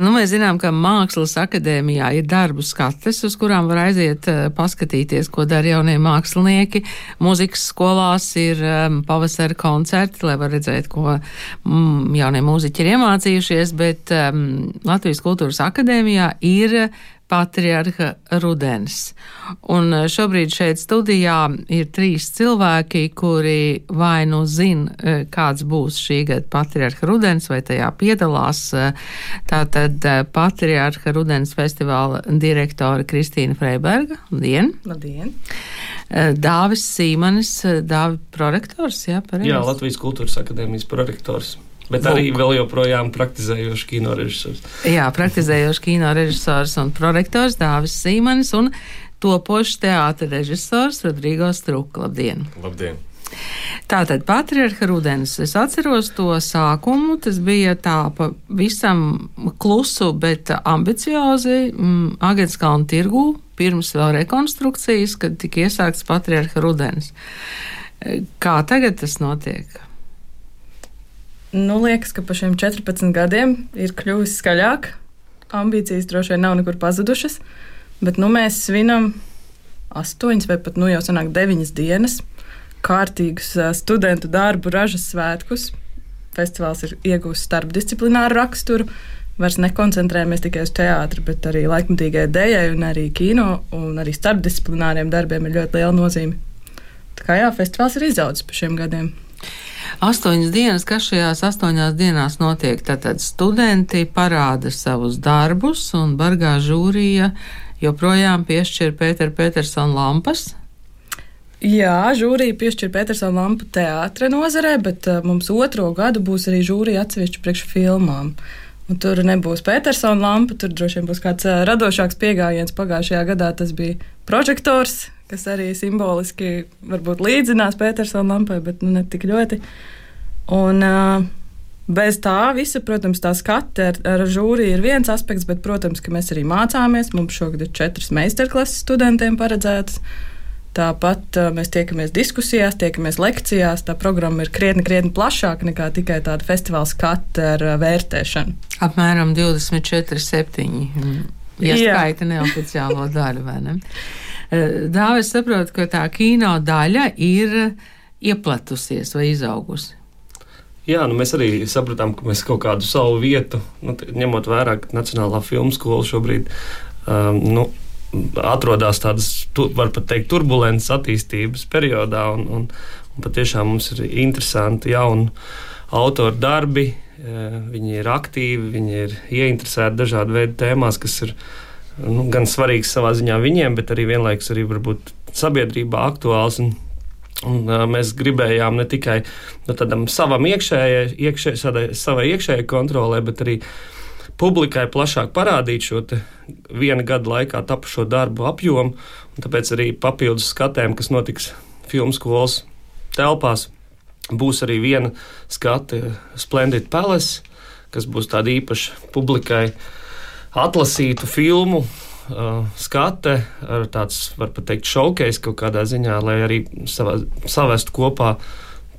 Nu, mēs zinām, ka Mākslas akadēmijā ir darbu skates, uz kurām var aiziet uh, paskatīties, ko dara jaunie mākslinieki. Mūzikas skolās ir um, pavasara koncerti, lai var redzēt, ko mm, jaunie mūziķi ir iemācījušies, bet um, Latvijas kultūras akadēmijā ir patriarha rudens. Un eh, šobrīd šeit studijā ir trīs cilvēki, kuri vai nu zina, eh, kāds būs šī gada patriarha rudens, vai tajā piedalās. Eh, tātad patriarha rudens festivāla direktore Kristīna Freiberga. Labdien! Labdien! Dāvis Sīmanis, Dāvi prorektors, jā, pareizi? Jā, Latvijas kultūras akadēmijas prorektors. Bet arī vēl joprojām praktizējošs kino režisors. Jā, praktizējošs kino režisors un prorektors Dāvis Sīmanis un topošs teātra režisors Rodrigo Struka. Labdien! Labdien! Tātad patriarcha rudens. Es atceros to sākumu. Tas bija tā pavisam klusu, bet ambiciozi mm, Agenskalna tirgū pirms vēl rekonstrukcijas, kad tika iesākts patriarcha rudens. Kā tagad tas notiek? Nu, liekas, ka pa šiem 14 gadiem ir kļuvis skaļāk. Ambīcijas droši vien nav nekur pazudušas, bet nu, mēs svinam astoņas vai pat nu, jau sanāk deviņas dienas kārtīgus studentu darbu ražas svētkus. Festivāls ir iegūst starpdisciplināru raksturu. Vairs nekoncentrējamies tikai uz teātri, bet arī laikmatīgai dēļai, un arī kino, un arī starpdisciplināriem darbiem ir ļoti liela nozīme. Tā kā jā, festivāls ir izaudzis pa šiem gadiem. Astoņas dienas, kas šajās astoņās dienās notiek, tad studenti parāda savus darbus, un bargā žūrija joprojām piešķir Pēteru Petersonu lampas. Jā, žūrija piešķir Petersona lampu teātra nozarē, bet uh, mums otro gadu būs arī žūrija atsevišķi priekš filmām. Un tur nebūs Petersona lampa, tur droši vien būs kāds uh, radošāks pieejams. Pagājušajā gadā tas bija prožektors, kas arī simboliski varbūt līdzinās Petersona lampai, bet nu, ne tik ļoti. Un, uh, Bez tā visa, protams, tā skate ar, ar žūriju ir viens aspekts, bet, protams, ka mēs arī mācāmies. Mums šogad ir četras meistarklases studentiem paredzētas. Tāpat uh, mēs tiekamies diskusijās, tiekamies lekcijās. Tā programma ir krietni, krietni plašāka nekā tikai tāda festivāla skate ar uh, vērtēšanu. Apmēram 24, 7. Ieskaita neoficiālo daļu, vai ne? Dāvis saprot, ka tā kino daļa ir ieplatusies vai izaugusi. Jā, nu mēs arī sapratām, ka mēs kaut kādu savu vietu, nu, ņemot vērā, ka Nacionālā filmu skola šobrīd um, nu, atrodas tādas, tu, var pat teikt, turbulences attīstības periodā. Un, un, un patiešām mums ir interesanti jauni autoru darbi. Viņi ir aktīvi, viņi ir ieinteresēti dažādu veidu tēmās, kas ir nu, gan svarīgas savā ziņā viņiem, bet arī vienlaikus arī varbūt sabiedrībā aktuāls. Un, Un, uh, mēs gribējām ne tikai nu, tādam savam iekšējai, iekšē, savai iekšējai kontrolē, bet arī publikai plašāk parādīt šo viena gada laikā tapušo darbu apjomu. Tāpēc arī papildus skatēm, kas notiks filmu skolas telpās, būs arī viena skate Splendid Palace, kas būs tāda īpaša publikai atlasītu filmu uh, skate, ar tāds, var teikt, šaukais kaut kādā ziņā, lai arī savā, savestu kopā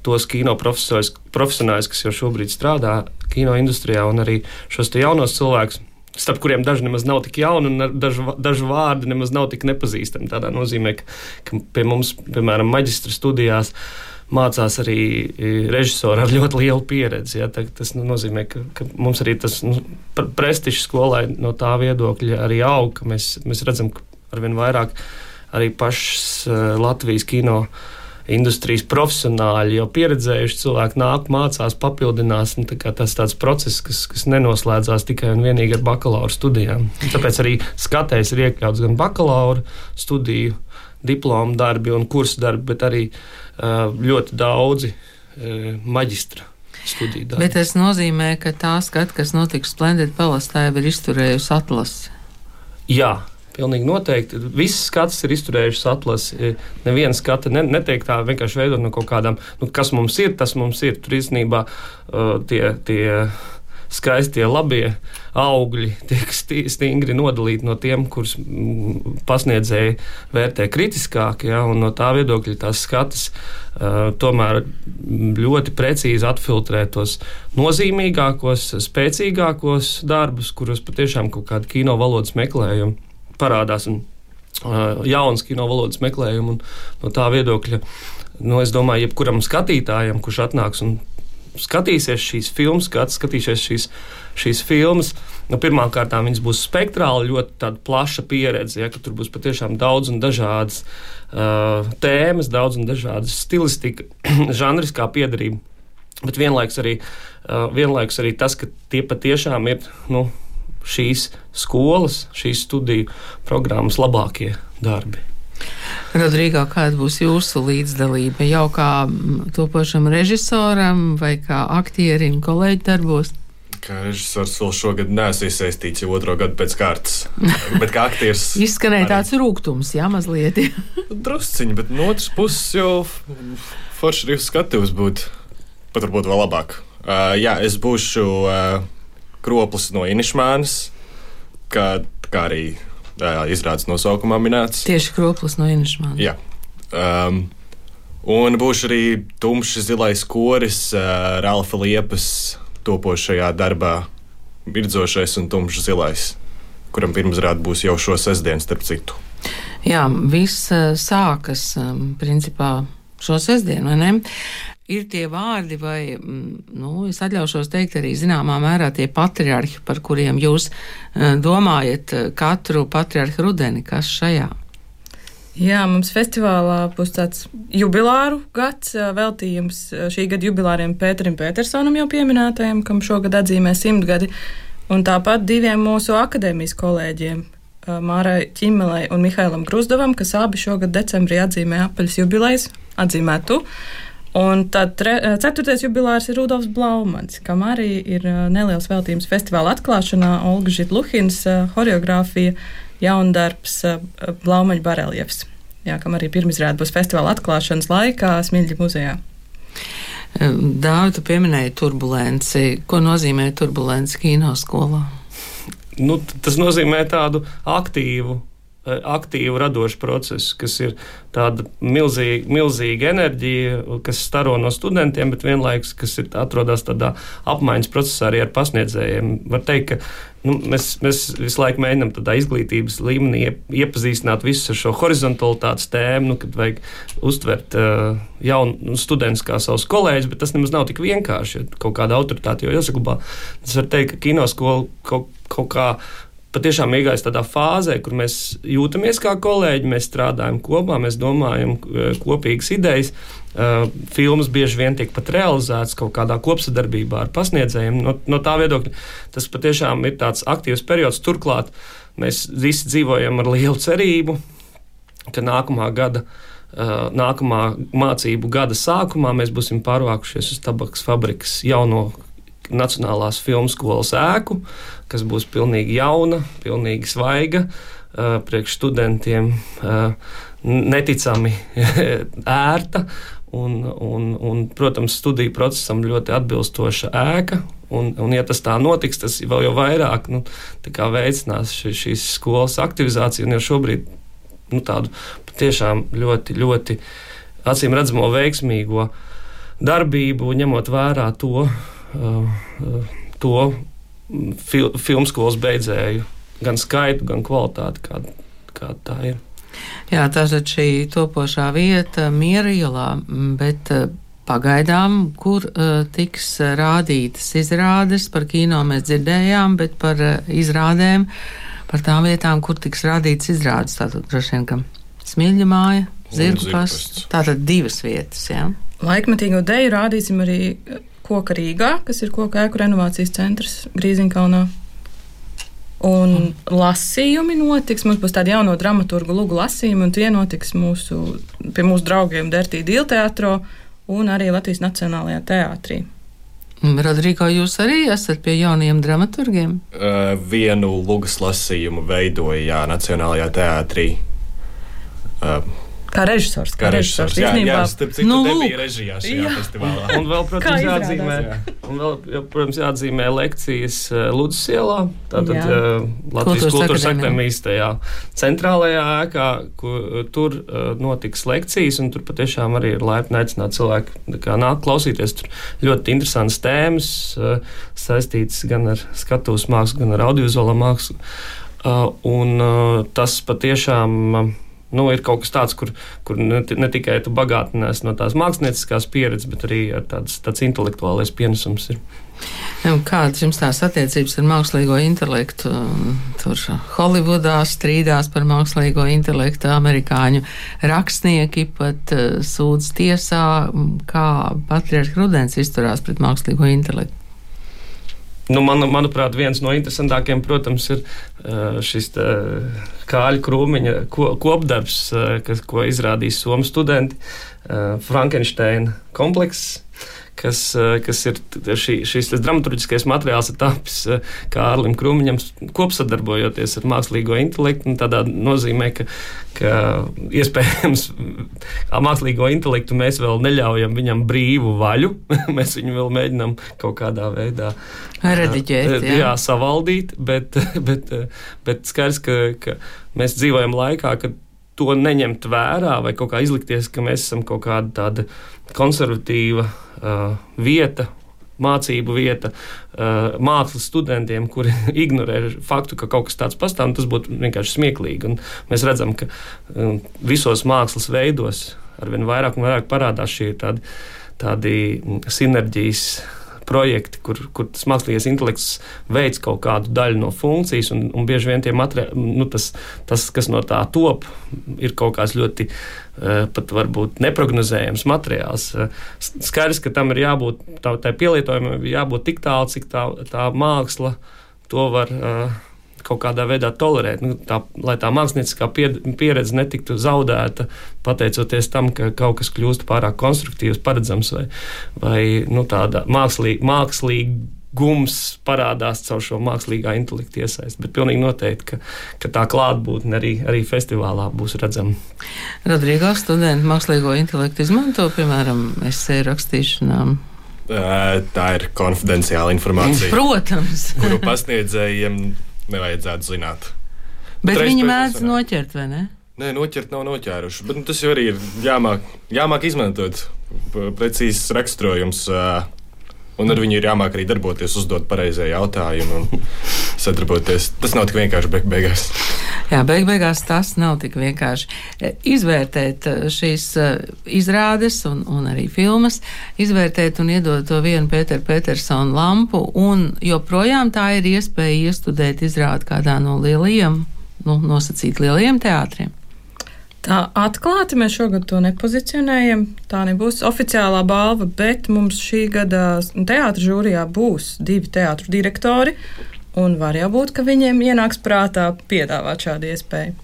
tos kino profesionāļus, kas jau šobrīd strādā kino industrijā, un arī šos jaunos cilvēkus. Starp kuriem daži nemaz nav tik jauni, un daži, daži vārdi nemaz nav tik nepazīstami. Tādā nozīmē, ka, ka pie mums, piemēram, maģistra studijās, uh, mācās arī e, režisori ar ļoti lielu pieredzi. Ja, tā, tas nu, nozīmē, ka, ka mums arī tas nu, prestižs skolai no tā viedokļa arī aug. Mēs, mēs redzam, ka arvien vairāk arī pašas uh, Latvijas kino industrijas profesionāļi, jau pieredzējuši cilvēki nāk, mācās, papildinās. Tas tāds process, kas, kas nenoslēdzās tikai un vienīgi ar bakalaura studijām. Tāpēc arī skatējs ir iekļauts gan bakalaura studiju, diplomu darbi un kursu darbi, bet arī uh, ļoti daudzi maģistra studiju darbi. Bet tas nozīmē, ka tā skata, kas notiks Splendid Palastā, jau ir izturējusi atlasi. Jā, Pilnīgi noteikti. Visas skatas ir izturējušas atlasi. Neviena skata ne, netiek tā vienkārši veidot no kaut kādām, nu, kas mums ir, tas mums ir. Tur īstenībā uh, tie, tie skaistie, labie augļi tiek stingri nodalīti no tiem, kurus pasniedzēji vērtē kritiskāk. Ja, no tā viedokļa tās skatas uh, tomēr ļoti precīzi atfiltrē tos nozīmīgākos, spēcīgākos darbus, kuros patiešām kaut kāda kino valodas meklējuma parādās. Un, uh, jauns kino valodas meklējumu. No tā viedokļa, nu, es domāju, jebkuram skatītājam, kurš atnāks un skatīsies šīs filmas, skats, skatīsies šīs, šīs filmas. Nu, Pirmkārt, viņas būs spektrāli, ļoti plaša pieredze, ja, ka tur būs patiešām daudz un dažādas uh, tēmas, daudz un dažādas stilistika, žanriskā piedarība. Bet vienlaikus arī, uh, vienlaikus arī tas, ka tie patiešām ir nu, šīs skolas, šīs studiju programmas labākie darbi. Rodrigo, kāda būs jūsu līdzdalība? Jau kā topošam režisoram vai kā aktierim kolēģi darbos? Kā režisors vēl šogad neesmu iesaistīts jau otro gadu pēc kārtas. Bet kā aktieris. Izskanēja arī... tāds rūkums, jā, mazliet. Drusciņi, bet no otras puses jau forši arī skatījums būt pat varbūt vēl labāk. Uh, jā, es būšu uh, kroplis no Inišmānas, kā, kā arī izrādes nosaukumā minēts. Tieši kroplis no Inšmāna. Jā. Um, un būs arī tumšs zilais koris, uh, Ralfa Liepas topošajā darbā, virdzošais un tumšs zilais, kuram pirmsrāde būs jau šo sestdienu, starp citu. Jā, viss sākas principā šo sestdienu, vai ne? Ir tie vārdi, vai mm, nu, es atļaušos teikt arī zināmā mērā tie patriarhi, par kuriem jūs eh, domājat eh, katru patriarhu rudeni, kas šajā? Jā, mums festivālā būs tāds jubilāru gads eh, veltījums šī gada jubilāriem Pēterim Petersonam jau pieminētajam, kam šogad atzīmē simtgadi, un tāpat diviem mūsu akadēmijas kolēģiem, Mārai Čimelei un Mihailam Gruzdovam, kas abi šogad decembrī atzīmē apaļas jubilejas, atzīmētu. Un tad tre, eh, ceturtais jubilārs ir Rudolfs Blaumans, kam arī ir eh, neliels veltījums festivāla atklāšanā. Olga Žitluhins, horeogrāfija, eh, jaundarbs Blaumaņa bareljefs, jā, kam arī pirmizrāda būs festivāla atklāšanas laikā Smilģa muzejā. Dāvidi, tu pieminēji turbulenci. Ko nozīmē turbulence kinoskolā? Nu, tas nozīmē tādu aktīvu aktīvu radošu procesu, kas ir tāda milzīga, milzīga enerģija, kas staro no studentiem, bet vienlaikus, kas ir atrodas tādā apmaiņas procesā arī ar pasniedzējiem. Var teikt, ka nu, mēs, mēs visu laiku mēģinām tādā izglītības līmenī iepazīstināt visus ar šo horizontalitātes tēmu, nu, kad vajag uztvert uh, jaunu nu, studentus kā savus kolēģus, bet tas nemaz nav tik vienkārši, ja kaut kāda autoritāte jau jāsaglabā. Es varu teikt, ka kinoskola kaut, kaut kā patiešām iegājis tādā fāzē, kur mēs jūtamies kā kolēģi, mēs strādājam kopā, mēs domājam eh, kopīgas idejas. Uh, filmas bieži vien tiek pat realizētas kaut kādā kopsadarbībā ar pasniedzējiem. No, no tā viedokļa tas patiešām ir tāds aktīvs periods. Turklāt mēs visi dzīvojam ar lielu cerību, ka nākamā gada uh, nākamā mācību gada sākumā mēs būsim pārvākušies uz tabaks fabrikas jauno Nacionālās filmu skolas ēku, kas būs pilnīgi jauna, pilnīgi svaiga, uh, priekš studentiem uh, neticami ērta. Un, un, un, protams, studiju procesam ļoti atbilstoša ēka. Un, un, ja tas tā notiks, tas vēl jau vairāk nu, veicinās ši, šīs skolas aktivizāciju. Un jau šobrīd nu, tādu patiešām ļoti, ļoti acīm redzamo veiksmīgo darbību, ņemot vērā to, to fil, filmu skolas beidzēju gan skaitu, gan kvalitāti, kāda kā tā ir. Jā, tā ir šī topošā vieta Miera ielā, bet pagaidām, kur uh, tiks rādītas izrādes, par kino mēs dzirdējām, bet par uh, izrādēm, par tām vietām, kur tiks rādītas izrādes, tātad droši vien, ka Smilģa māja, Zirgu pasts, tātad divas vietas, jā. Laikmetīgo deju rādīsim arī koka Rīgā, kas ir koka ēku renovācijas centrs Grīziņkalnā. Un lasījumi notiks. Mums būs tāda jauno dramaturgu lūgu lasījumi, un tie notiks mūsu, pie mūsu draugiem Dertī Dilteātro un arī Latvijas Nacionālajā teātrī. Rodrigo, jūs arī esat pie jauniem dramaturgiem? Uh, vienu lūgas lasījumu veidoja jā, Nacionālajā teātrī. Uh, Kā režisors. Kā režisors. Jā, īstenībā. jā, starp citu, Nu, nebija režijā šajā Jā. festivālā. Un vēl, Kā protams, jāatzīmē, jā. un vēl, protams, jāatzīmē lekcijas uh, Ludus ielā. Tātad Jā. uh, Latvijas Kultūras kultūras akadēmijā. akadēmijas tajā centrālajā ēkā, kur tur uh, notiks lekcijas, un tur patiešām arī ir laipni aicināt cilvēku tā kā nāk klausīties. Tur ļoti interesantas tēmas saistītas gan ar skatuves mākslu, gan ar audiovizuālo mākslu. Un tas patiešām. Nu, ir kaut kas tāds, kur, kur ne, ne tikai tu bagātinies no tās mākslinieckās pieredzes, bet arī ar tāds, tāds intelektuālais pienesums. Ir. Nu, Kādas jums tās attiecības ar mākslīgo intelektu? Tur Holivudā strīdās par mākslīgo intelektu, amerikāņu rakstnieki pat uh, sūdz tiesā, kā patriarchs Rudens izturās pret mākslīgo intelektu. Nu, man, manuprāt, viens no interesantākajiem, protams, ir uh, šis tā, kāļu krūmiņa ko, kopdarbs, uh, kas, ko izrādīs Somijas studenti uh, Frankensteina komplekss. Kas, uh, kas ir šī, šis dramaturgiskais materiāls, ir tapis uh, Kārlim Krūmiņam, kopsadarbojoties ar mākslīgo intelektu. Tādā nozīmē, ka, ka iespējams mākslīgo intelektu mēs vēl neļaujam viņam brīvu vaļu. mēs viņu vēl mēģinām kaut kādā veidā Rediģēt, jā. jā savaldīt, bet, bet, bet skaidrs, ka, ka mēs dzīvojam laikā, kad to neņemt vērā vai kaut kā izlikties, ka mēs esam kaut kāda tāda konservatīva uh, vieta. Mācību vieta uh, mākslas studentiem, kuri ignorē faktu, ka kaut kas tāds pastāv, tas būtu vienkārši smieklīgi. Un mēs redzam, ka um, visos mākslas veidos arvien vairāk un vairāk parādās šie tādi, tādi mm, sinerģijas projekti, kur, kur tas mākslīgais intelekts veids kaut kādu daļu no funkcijas, un, un bieži vien materiāli, nu, tas, tas, kas no tā top, ir kaut kāds ļoti uh, pat varbūt neprognozējams materiāls. Uh, skaidrs, ka tam ir jābūt, tā, tā pielietojumam jābūt tik tālu, cik tā, tā māksla to var. Uh, kaut kādā veidā tolerēt, nu, tā, lai tā mākslinieckā pieredze netiktu zaudēta, pateicoties tam, ka kaut kas kļūst pārāk konstruktīvs, paredzams vai, vai nu, tāda mākslī, mākslīgums parādās caur šo mākslīgā intelektu iesaisti. Bet pilnīgi noteikti, ka, ka tā klātbūtne arī, arī festivālā būs redzama. Rodrīgā studenti mākslīgo intelektu izmanto, piemēram, esēju rakstīšanām. Tā ir konfidenciāla informācija, Protams, kuru pasniedzējiem nevajadzētu zināt. bet reiz viņi mēdz noķert, vai ne? Nē, noķert nav noķēruši, bet nu, tas jau arī ir jāmāk, jāmāk izmantot precīzs raksturojums. Un ar viņu ir jāmāk arī darboties, uzdot pareizie jautājumi un sadarboties. Tas nav tik vienkārši beig beigās. Jā, beig beigās tas nav tik vienkārši. E, Izvērtēt e, šīs e, izrādes un, un arī filmas, izvērtēt un iedot to vienu Pēteru Petersonu lampu, un joprojām tā ir iespēja iestudēt izrādi kādā no lielajiem, nu, nosacīt lielajiem teātriem. Tā atklāti mēs šogad to nepozicionējam. Tā nebūs oficiālā balva, bet mums šī gada teātris žūrijā būs divi teātris direktori. Un var jau būt, ka viņiem ienāks prātā piedāvāt šādu iespēju.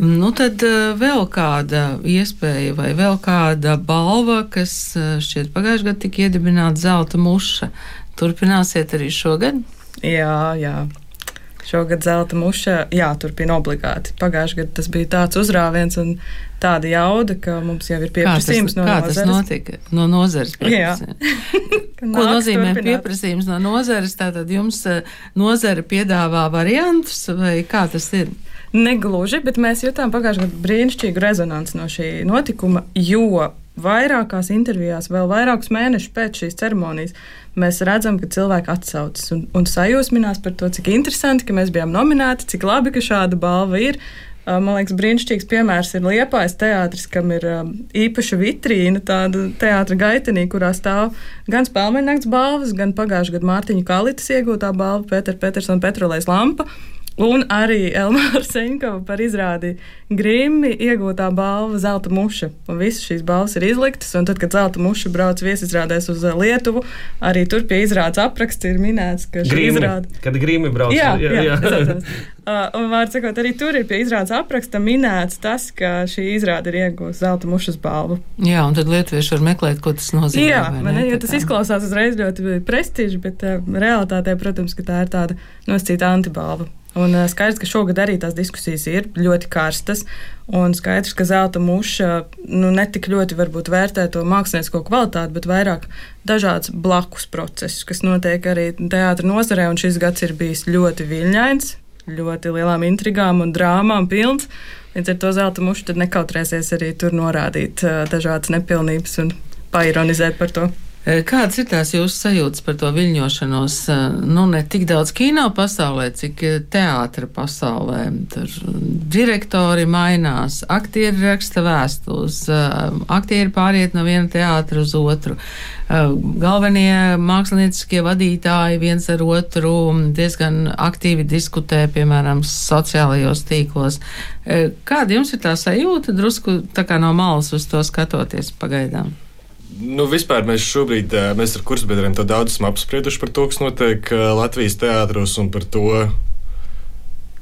Nu, tad eh, vēl kāda iespēja vai vēl kāda balva, kas eh, šķiet pagājušajā gadā tika iedibināta zelta muša. Turpināsiet arī šogad? Jā, jā. Šogad zelta muša jāturpina obligāti. Pagājušajā gadā tas bija tāds uzrāviens un tāda jauda, ka mums jau ir Kā tas, pieprasījums no kā tas nozares. notika? No nozares. Pieprasījums. Ko nozīmē turpināt. pieprasījums no nozares? Tātad jums eh, nozare piedāvā variantus, vai kā tas ir? Negluži, bet mēs jutām pagājušajā gadā brīnišķīgu rezonanci no šī notikuma, jo vairākās intervijās, vēl vairākus mēnešus pēc šīs ceremonijas, mēs redzam, ka cilvēki atsaucas un, un sajūsminās par to, cik interesanti, ka mēs bijām nominēti, cik labi, ka šāda balva ir. Man liekas, brīnišķīgs piemērs ir Liepājas teātris, kam ir īpaša vitrīna, tāda teātra gaitenī, kurā stāv gan spēlmeņnakts balvas, gan pagājušā gada Mārtiņa Kalitas iegūtā balva, Pēter Petersona Petrolēs Lampa. Un arī Elmāra Seņkova par izrādi Grimmi iegūtā balva Zelta muša. Un visas šīs balvas ir izliktas, un tad, kad Zelta muša brauc viesizrādēs uz uh, Lietuvu, arī tur pie izrādes apraksta ir minēts, ka šī izrāde. kad grīmi brauc Jā, jā, jā, jā. un, var sakot, arī tur ir pie izrādes apraksta minēts tas, ka šī izrāde ir iegūsta zelta mušas balvu. Jā, un tad lietuvieši var meklēt, ko tas nozīmē. Jā, vai man, ne? ne, jo Tā tas izklausās uzreiz ļoti prestiži, bet uh, realitātē, protams, ka tā ir tāda nosacīta antibalva. Un skaidrs, ka šogad arī tās diskusijas ir ļoti karstas. Un skaidrs, ka zelta muša nu, ne tik ļoti varbūt vērtē to māksliniecisko kvalitāti, bet vairāk dažādas blakus procesus, kas notiek arī teātra nozarē. Un šis gads ir bijis ļoti viļņains, ļoti lielām intrigām un drāmām pilns. Līdz ar to zelta muša nekautrēsies arī tur norādīt dažādas nepilnības un paironizēt par to. Kādas ir tās jūsu sajūtas par to viļņošanos? Nu, ne tik daudz kino pasaulē, cik teātra pasaulē. Tur direktori mainās, aktieri raksta vēstules, aktieri pāriet no viena teātra uz otru. Galvenie mākslinieckie vadītāji viens ar otru diezgan aktīvi diskutē, piemēram, sociālajos tīklos. Kāda jums ir tā sajūta, drusku tā kā no malas uz to skatoties pagaidām? Nu, vispār mēs šobrīd mēs ar kursbiedriem to daudz esam apsprieduši par to, kas notiek Latvijas teātros un par to,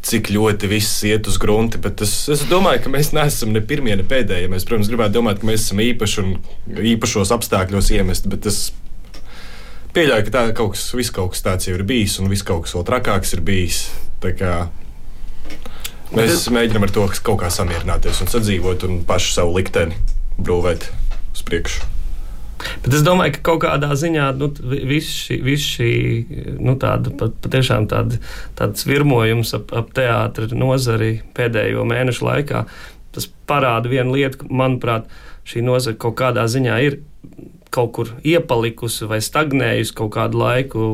cik ļoti viss iet uz grunti. Bet es, es domāju, ka mēs neesam ne pirmie, ne pēdējie. Mēs, protams, gribētu domāt, ka mēs esam īpaši un īpašos apstākļos iemesti. Bet es pieļauju, ka tā kaut kas, viss kaut kas tāds jau ir bijis, un viss kaut kas vēl trakāks ir bijis. Mēs mēģinām ar to kaut kā samierināties un sadzīvot un pašu savu likteni brūvēt uz priekšu. Bet es domāju, ka kaut kādā ziņā nu, viss šī, vis šī nu, tāda, pat, patiešām tāda, tāds virmojums ap, ap teātra nozari pēdējo mēnešu laikā, tas parāda vienu lietu, ka, manuprāt, šī nozara kaut kādā ziņā ir kaut kur iepalikusi vai stagnējusi kaut kādu laiku,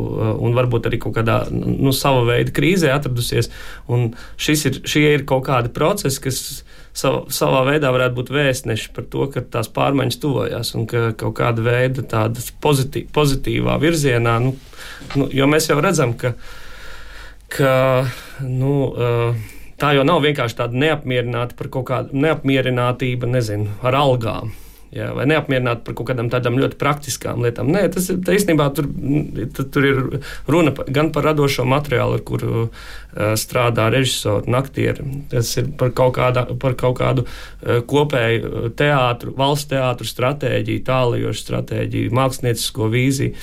un varbūt arī kaut kādā nu, sava veida krīzē atradusies. Un šis ir, šie ir kaut kādi procesi, kas sav, savā veidā varētu būt vēstneši par to, ka tās pārmaiņas tuvojas un ka kaut kāda veida tādas pozitīv, pozitīvā virzienā, nu, nu, jo mēs jau redzam, ka, ka nu, tā jau nav vienkārši tāda neapmierināta par kaut kādu neapmierinātību, nezinu, ar algām jā, vai neapmierināti par kaut kādām tādām ļoti praktiskām lietām. Nē, tas ir īstenībā tur, tur ir runa gan par radošo materiālu, ar kuru uh, strādā režisori un aktieri. Tas ir par kaut, kādā, par kaut kādu uh, kopēju teātru, valsts teātru stratēģiju, tālajošu stratēģiju, māksliniecisko vīziju.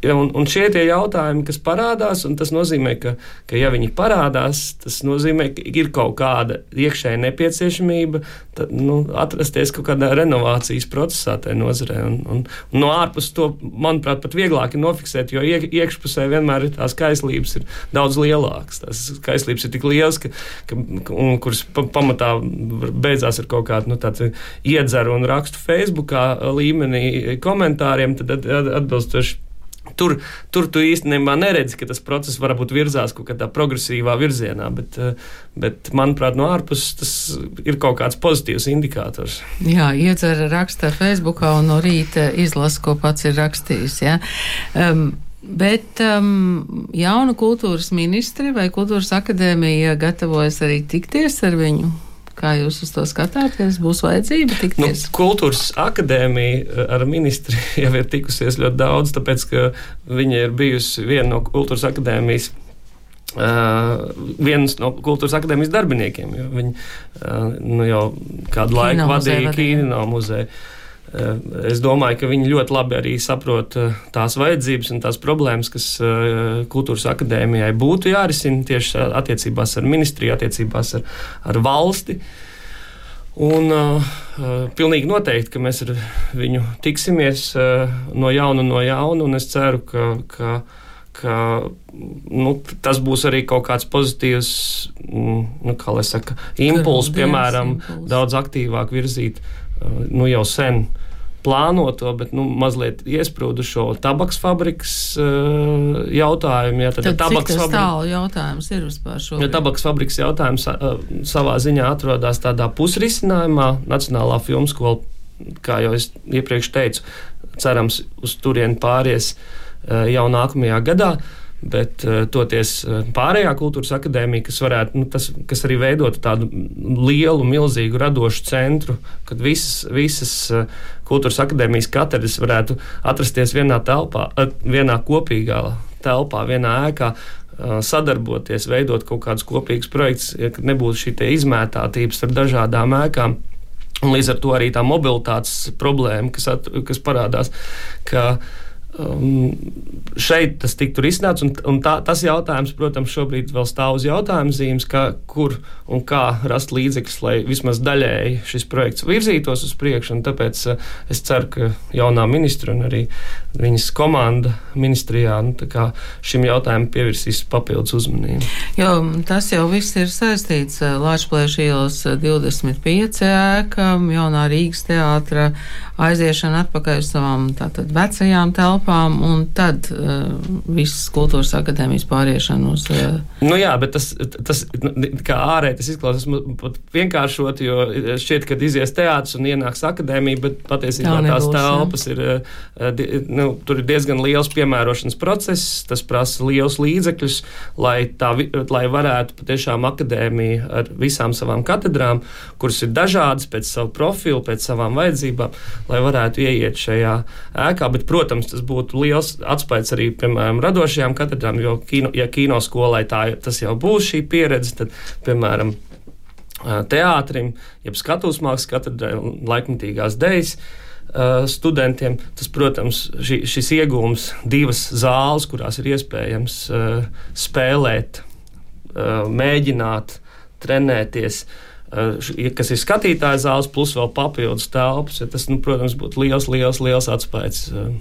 Un, un šie ir jautājumi, kas parādās, un tas nozīmē, ka, ka ja viņi parādās, tas nozīmē, ka ir kaut kāda iekšēja nepieciešamība tad, nu, atrasties kaut kādā renovācijas procesā tajā nozarē. Un, un, un no ārpuses to, manuprāt, pat vieglāk ir nofiksēt, jo iek, iekšpusē vienmēr ir tās kaislības ir daudz lielākas. Tās kaislības ir tik lielas, ka, ka, un, kuras pamatā beidzās ar kaut kādu nu, iedzeru un rakstu Facebookā līmenī komentāriem, tad atbilstoši Tur, tur tu īstenībā neredzi, ka tas process varbūt virzās kaut kādā progresīvā virzienā, bet, eh, bet manuprāt, no ārpuses tas ir kaut kāds pozitīvs indikators. Jā, iedzer raksta Facebookā un no rīta izlasa, ko pats ir rakstījis. Ja? Um, Bet um, jaunu kultūras ministri vai kultūras akadēmija gatavojas arī tikties ar viņu? Kā jūs uz to skatāties? Būs vajadzība tikties? Nu, kultūras akadēmija eh, ar ministri jau ir tikusies ļoti daudz, tāpēc, ka viņa ir bijusi viena no kultūras akadēmijas Uh, viens no kultūras akadēmijas darbiniekiem. Viņi uh, nu, jau kādu laiku vadīja Kino muzeju. Uh, es domāju, ka viņi ļoti labi arī saprot uh, tās vajadzības un tās problēmas, kas uh, kultūras akadēmijai būtu jārisina tieši attiecībās ar ministriju, attiecībās ar, ar valsti. Un uh, pilnīgi noteikti, ka mēs ar viņu tiksimies uh, no jauna, no jauna, un es ceru, ka, ka ka nu, tas būs arī kaut kāds pozitīvs, mm, nu, kā lai saka, impulss, piemēram, impuls. daudz aktīvāk virzīt nu, jau sen plānoto, bet nu, mazliet iesprūdušo tabaks fabrikas uh, jautājumu. Ja, tad tad tabaks fabrikas jautājums ir vispār šo. Ja tabaks fabrikas jautājums uh, savā ziņā atrodas tādā pusrisinājumā, Nacionālā filmu skola, kā jau es iepriekš teicu, cerams, uz turieni pāries uh, jau nākamajā gadā. Uh, Bet uh, toties uh, pārējā kultūras akadēmija, kas, varētu, nu, tas, kas arī veidotu tādu lielu, milzīgu radošu centru, kad visas, visas uh, kultūras akadēmijas katedras varētu atrasties vienā telpā, vienā kopīgā telpā, vienā ēkā, sadarboties, veidot kaut kādus kopīgus projektus, ja nebūtu šī izmētātība starp dažādām ēkām. Un līdz ar to arī tā mobilitātes problēma, kas, at, kas parādās, ka uh, um, šeit tas tiktu risināts. Un, un tā, tas jautājums, protams, šobrīd vēl stāv uz jautājuma zīmes, kā, kur un kā rast līdzekļus, lai vismaz daļēji šis projekts virzītos uz priekšu. Tāpēc uh, es ceru, ka jaunā ministra un arī viņas komanda ministrijā nu, šim jautājumam pievērsīs papildus uzmanību. Jo tas jau viss ir saistīts Latvijas ielas 25 ēka, jaunā Rīgas teātra aiziešana atpakaļ uz savām tātad vecajām telpām un tad uh, visas kultūras akadēmijas pāriešana uz. Uh, nu jā, bet tas, tas kā ārēji tas izklausās vienkāršot, jo šķiet, ka izies teātris un ienāks akadēmija, bet patiesībā tā nebūs, tās telpas jā. ir, uh, nu, tur ir diezgan liels piemērošanas process, tas prasa liels līdzekļus, lai, tā, lai varētu patiešām akadēmija ar visām savām katedrām, kuras ir dažādas pēc savu profilu, pēc savām vajadzībām, lai varētu ieiet šajā ēkā, bet, protams, tas būtu liels atspējas arī, piemēram, radošajām katedrām, jo, kino, ja kino skolai tā, tas jau būs šī pieredze, tad, piemēram, teātrim, jeb skatuves mākslas katedrai un laikmatīgās dejas studentiem. Tas, protams, ši, šis iegūms divas zāles, kurās ir iespējams uh, spēlēt, uh, mēģināt, trenēties. Uh, kas ir skatītāja zāles, plus vēl papildus telpas. Ja tas, nu, protams, būtu liels, liels, liels atspējas. Uh,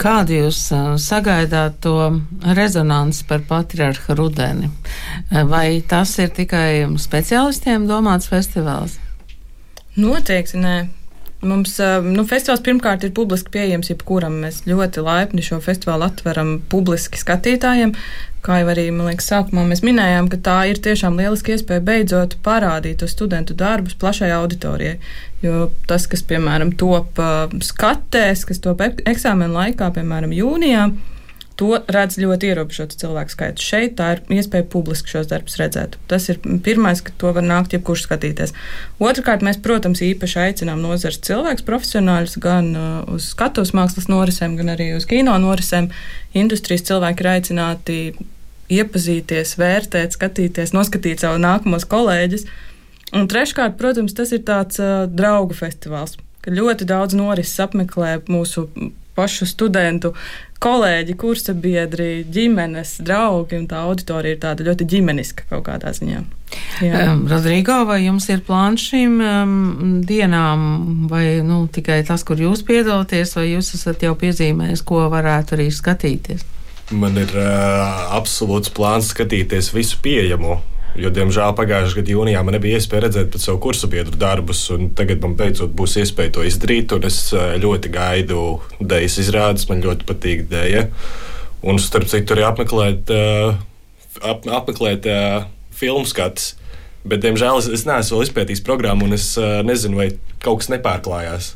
Kādu jūs sagaidāt to rezonanci par patriarcha rudeni? Vai tas ir tikai speciālistiem domāts festivāls? Noteikti nē. Mums nu, festivāls pirmkārt ir publiski pieejams jebkuram. Mēs ļoti laipni šo festivālu atveram publiski skatītājiem. Kā jau arī, liekas, sākumā mēs minējām, ka tā ir tiešām lieliski iespēja beidzot parādīt to studentu darbus plašai auditorijai. Jo tas, kas, piemēram, top skatēs, kas top eksāmena laikā, piemēram, jūnijā, To redz ļoti ierobežots cilvēku skaits. Šeit tā ir iespēja publiski šos darbus redzēt. Tas ir pirmais, ka to var nākt jebkurš skatīties. Otrakārt, mēs, protams, īpaši aicinām nozares cilvēkus, profesionāļus gan uh, uz skatuves mākslas norisēm, gan arī uz kino norisēm. Industrijas cilvēki ir aicināti iepazīties, vērtēt, skatīties, noskatīt savu nākamos kolēģus. Un treškārt, protams, tas ir tāds uh, draugu festivāls, ka ļoti daudz norises apmeklē mūsu pašu studentu kolēģi, kursa biedri, ģimenes, draugi, un tā auditorija ir tāda ļoti ģimeniska kaut kādā ziņā. Um, Rodrigo, vai jums ir plāns šīm um, dienām, vai nu, tikai tas, kur jūs piedalāties, vai jūs esat jau piezīmējis, ko varētu arī skatīties? Man ir uh, absolūts plāns skatīties visu pieejamo Jo, diemžēl, pagājušā gada jūnijā man nebija iespēja redzēt pat savu kursu biedru darbus, un tagad man beidzot būs iespēja to izdarīt. Es eh, ļoti gaidu dēļas izrādes, man ļoti patīk dēļa. Un, starp citu, arī apmeklēt, eh, ap, apmeklēt eh, filmu skatus. Bet, diemžēl, es, es neesmu vēl izpētījis programmu, un es nezinu, vai kaut kas nepārklājās.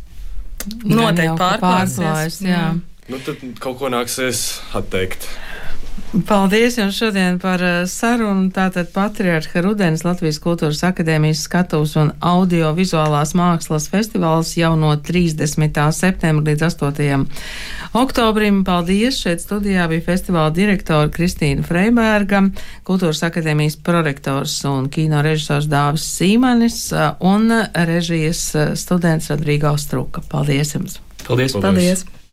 Noteikti pārklājas. Jā. Nu, tad kaut ko nāksies atteikt. Paldies jums šodien par eh, sarunu. Tātad Patriarha Rudens Latvijas Kultūras Akadēmijas skatuvs un audiovizuālās mākslas festivāls jau no 30. septembra līdz 8. oktobrim. Paldies! Šeit studijā bija festivāla direktora Kristīna Freiberga, Kultūras Akadēmijas prorektors un kino režisors Dāvis Sīmanis eh, un režijas eh, students Rodrīga Austruka. Paldies jums! Paldies! Paldies. Paldies.